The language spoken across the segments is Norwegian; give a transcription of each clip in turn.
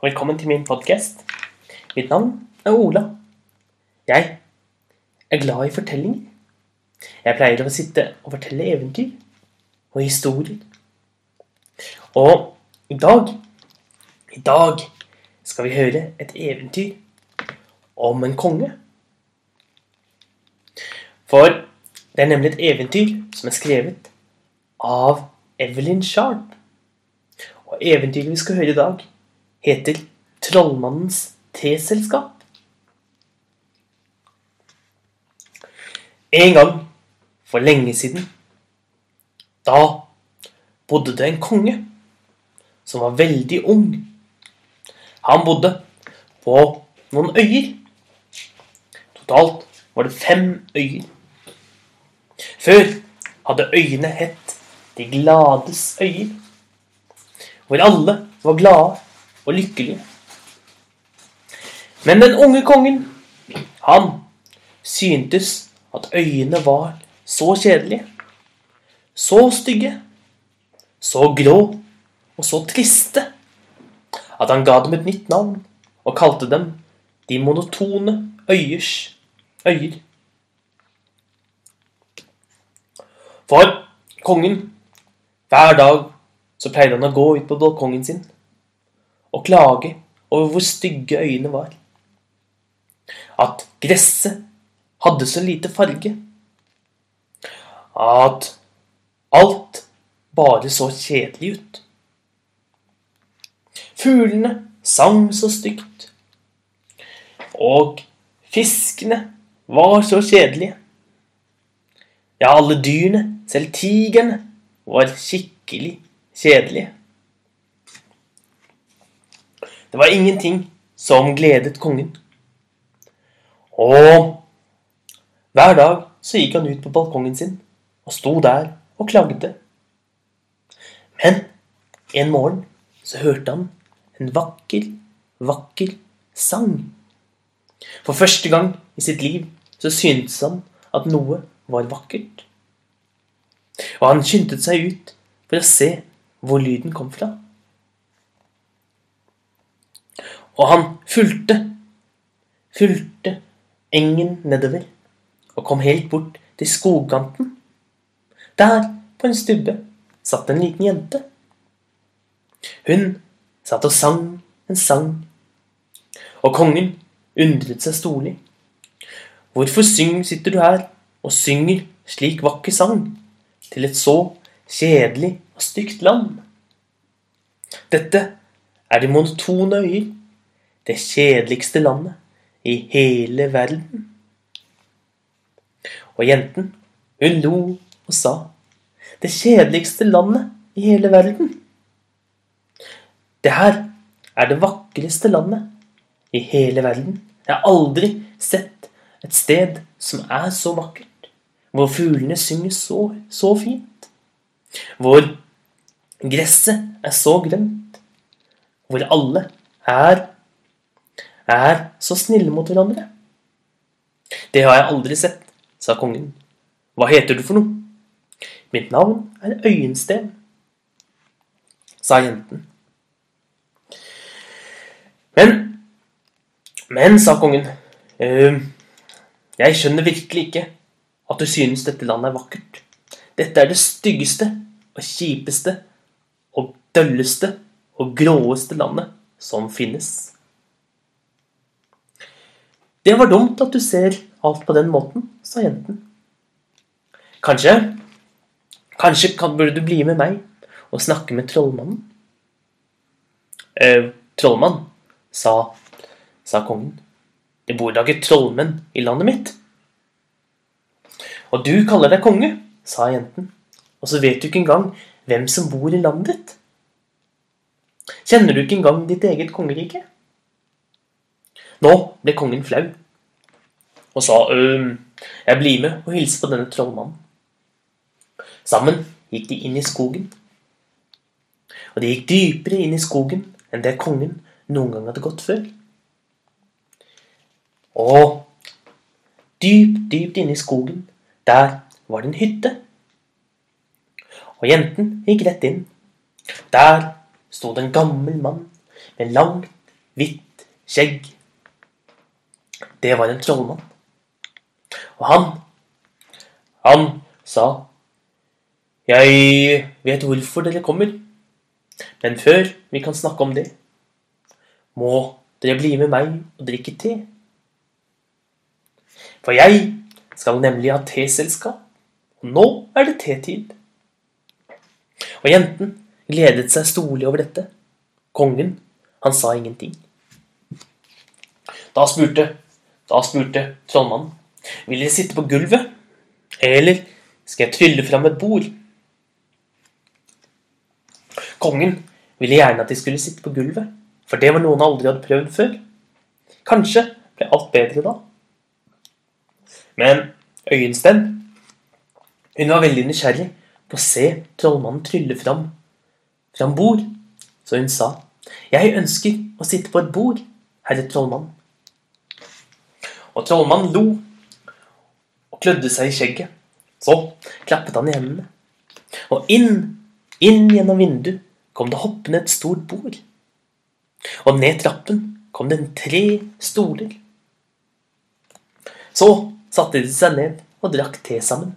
og velkommen til min podkast. Mitt navn er Ola. Jeg er glad i fortellinger. Jeg pleier å sitte og fortelle eventyr og historier. Og i dag I dag skal vi høre et eventyr om en konge. For det er nemlig et eventyr som er skrevet av Evelyn Sharp. Og eventyret vi skal høre i dag, heter Trollmannens teselskap. En gang for lenge siden, da bodde det en konge som var veldig ung. Han bodde på noen øyer. Totalt var det fem øyer. Før hadde øyene hett De glades øyer, hvor alle var glade og lykkelige. Men den unge kongen, han syntes at øyene var så kjedelige, så stygge, så grå og så triste at han ga dem et nytt navn og kalte dem de monotone øyers øyer. For kongen, hver dag så pleide han å gå ut på balkongen sin og klage over hvor stygge øyene var. At gresset hadde så lite farge. At alt bare så kjedelig ut. Fuglene sang så stygt. Og fiskene var så kjedelige. Ja, alle dyrene, selv tigerne, var skikkelig kjedelige. Det var ingenting som gledet kongen. Og hver dag så gikk han ut på balkongen sin og sto der og klagde. Men en morgen så hørte han en vakker, vakker sang. For første gang i sitt liv så syntes han at noe var vakkert. Og han skyndte seg ut for å se hvor lyden kom fra. Og han fulgte, fulgte engen nedover og kom helt bort til skogkanten. Der, på en stubbe, satt en liten jente. Hun satt og sang en sang, og kongen undret seg storlig. Hvorfor syng, sitter du her og synger slik vakker sang til et så kjedelig og stygt land? Dette er de monotone øyer, det kjedeligste landet i hele verden. Og jenten, hun lo og sa, det kjedeligste landet i hele verden. Det her er det vakreste landet i hele verden. Jeg har aldri sett et sted som er så vakkert, hvor fuglene synger så, så fint, hvor gresset er så grønt, hvor alle er, er så snille mot hverandre. Det har jeg aldri sett, sa kongen. Hva heter du for noe? Mitt navn er Øyensten, sa jenten. Men, men, sa kongen. Uh, jeg skjønner virkelig ikke at du synes dette landet er vakkert. Dette er det styggeste og kjipeste og dølleste og gråeste landet som finnes. Det var dumt at du ser alt på den måten, sa jenten. Kanskje Kanskje kan, burde du bli med meg og snakke med trollmannen? Eh, trollmann, sa, sa kongen. Det bor da ikke trollmenn i landet mitt. Og du kaller deg konge, sa jenten, og så vet du ikke engang hvem som bor i landet ditt. Kjenner du ikke engang ditt eget kongerike? Nå ble kongen flau og sa øh, jeg blir med og hilser på denne trollmannen. Sammen gikk de inn i skogen. Og de gikk dypere inn i skogen enn det kongen noen gang hadde gått før. Og dypt, dypt inne i skogen, der var det en hytte. Og jenten gikk rett inn. Der sto det en gammel mann med langt, hvitt skjegg. Det var en trollmann. Og han, han sa Jeg vet hvorfor dere kommer, men før vi kan snakke om det, må dere bli med meg og drikke te. For jeg skal nemlig ha teselskap, og nå er det tetid. Og jenten gledet seg storlig over dette. Kongen, han sa ingenting. Da spurte, da spurte trollmannen, vil dere sitte på gulvet, eller skal jeg trylle fram et bord? Kongen ville gjerne at de skulle sitte på gulvet, for det var noe han aldri hadde prøvd før. Kanskje ble alt bedre da. Men Øyensten, hun var veldig nysgjerrig på å se trollmannen trylle fram, fram bord, så hun sa, jeg ønsker å sitte på et bord, herre trollmann. Og trollmannen lo og klødde seg i skjegget. Så klappet han i hendene. Og inn, inn gjennom vinduet kom det hoppende et stort bord. Og ned trappen kom det tre stoler. Så satte de seg ned og drakk te sammen.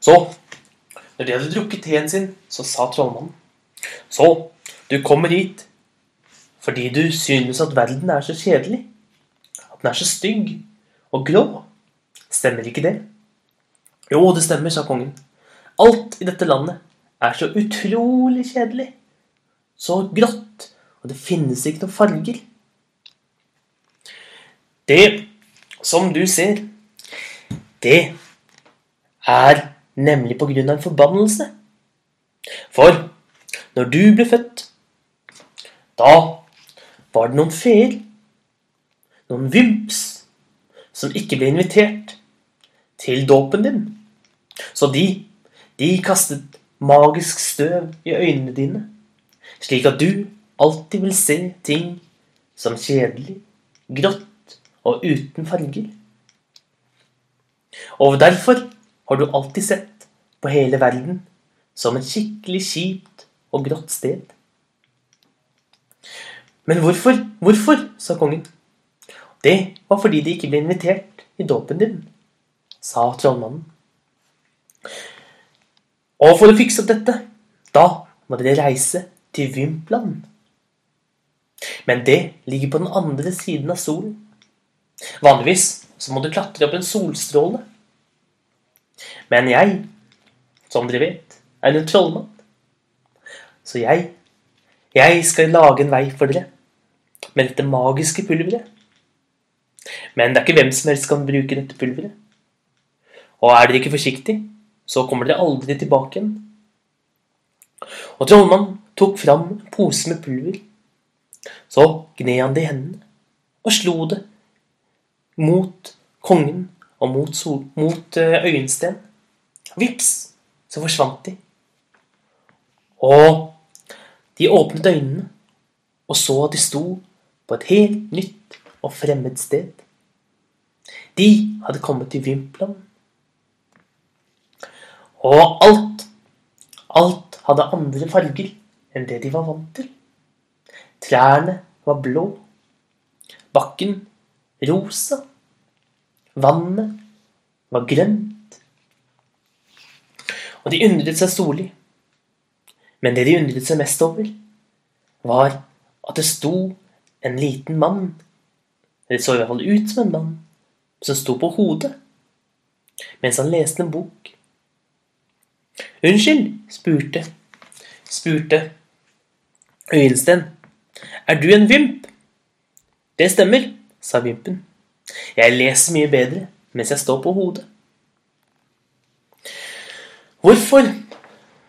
Så, når de hadde drukket teen sin, så sa trollmannen Så, du kommer hit fordi du synes at verden er så kjedelig. Den er så stygg og grå. Stemmer ikke det? Jo, det stemmer, sa kongen. Alt i dette landet er så utrolig kjedelig. Så grått. Og det finnes ikke noen farger. Det som du ser, det er nemlig på grunn av en forbannelse. For når du ble født, da var det noen feer, noen vimps, som ikke ble invitert til dåpen din. Så de, de kastet magisk støv i øynene dine, slik at du alltid vil se ting som kjedelig, grått og uten farger. Og derfor har du alltid sett på hele verden som et skikkelig kjipt og grått sted. Men hvorfor, hvorfor, sa kongen. Det var fordi de ikke ble invitert i dåpen din, sa trollmannen. Og for å fikse opp dette, da må dere reise til Vympland. Men det ligger på den andre siden av solen. Vanligvis så må du klatre opp en solstråle. Men jeg, som dere vet, er en trollmann. Så jeg, jeg skal lage en vei for dere med dette magiske pulveret. Men det er ikke hvem som helst kan bruke dette pulveret. Og er dere ikke forsiktige, så kommer dere aldri tilbake igjen. Og trollmannen tok fram en pose med pulver. Så gned han det i hendene og slo det mot kongen og mot, sol, mot eh, Øyensten. Vips, så forsvant de. Og de åpnet øynene og så at de sto på et helt nytt og fremmed sted. De hadde kommet til Vimpland. Og alt, alt hadde andre farger enn det de var vant til. Trærne var blå. Bakken rosa. Vannet var grønt. Og de undret seg storlig. Men det de undret seg mest over, var at det sto en liten mann. Det så i hvert fall ut som en mann som sto på hodet mens han leste en bok. Unnskyld, spurte spurte Øyensten. Er du en vimp? Det stemmer, sa vimpen. Jeg leser mye bedre mens jeg står på hodet. Hvorfor?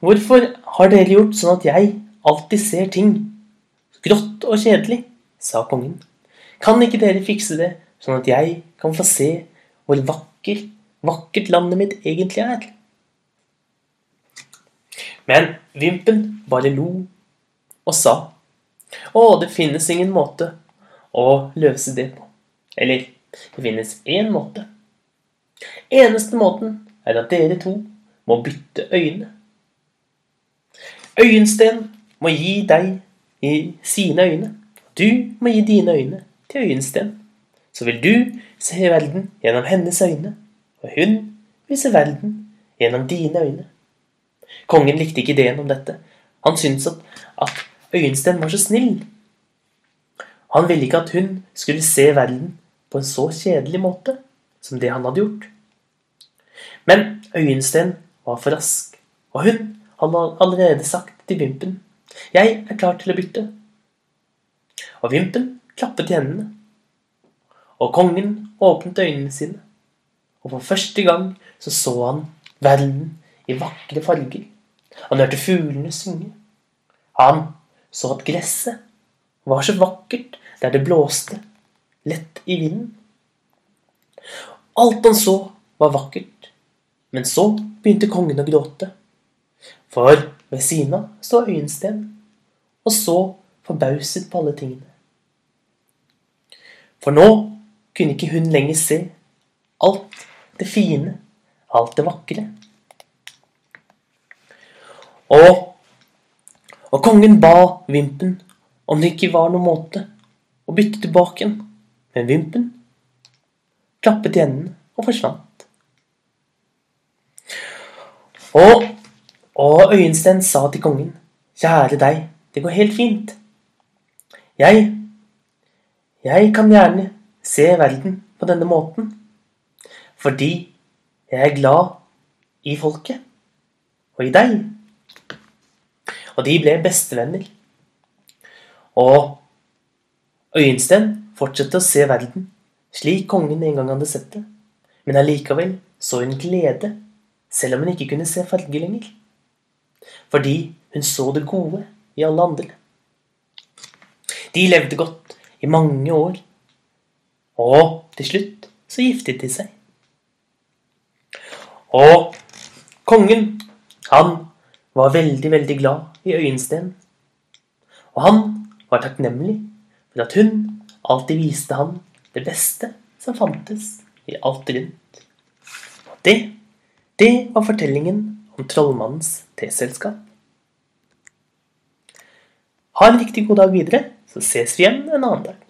Hvorfor har dere gjort sånn at jeg alltid ser ting grått og kjedelig? sa kongen. Kan ikke dere fikse det sånn at jeg kan få se hvor vakker, vakkert landet mitt egentlig er. Men Vimpen bare lo og sa å, det finnes ingen måte å løse det på. Eller, det finnes én måte. Eneste måten er at dere to må bytte øyne. Øyensten må gi deg i sine øyne. Du må gi dine øyne til Øyensten. Så vil du se verden gjennom hennes øyne, og hun vil se verden gjennom dine øyne. Kongen likte ikke ideen om dette. Han syntes at, at Øyensten var så snill. Han ville ikke at hun skulle se verden på en så kjedelig måte som det han hadde gjort. Men Øyensten var for rask, og hun hadde allerede sagt til Vimpen Jeg er klar til å bytte. Og Vimpen klappet i hendene. Og kongen åpnet øynene sine, og for første gang så så han verden i vakre farger. Han hørte fuglene synge. Han så at gresset var så vakkert der det blåste lett i vinden. Alt han så, var vakkert, men så begynte kongen å gråte. For ved siden av sto Øyensten og så forbauset på alle tingene. For nå kunne ikke hun lenger se alt det fine, alt det vakre. Og, og kongen ba Vimpen om det ikke var noen måte å bytte tilbake igjen. Men Vimpen klappet i hendene og forsvant. Og, og Øyensten sa til kongen, kjære deg, det går helt fint. Jeg, jeg kan gjerne se verden på denne måten, fordi jeg er glad i folket og i deg. Og de ble bestevenner. Og Øyensten fortsatte å se verden slik kongen en gang hadde sett det, men allikevel så hun glede, selv om hun ikke kunne se farger lenger. Fordi hun så det gode i alle andre. De levde godt i mange år, og til slutt så giftet de seg. Og kongen, han var veldig, veldig glad i Øyensten. Og han var takknemlig for at hun alltid viste ham det beste som fantes i alt rundt. Og det, det var fortellingen om trollmannens teselskap. Ha en riktig god dag videre, så ses vi igjen en annen dag.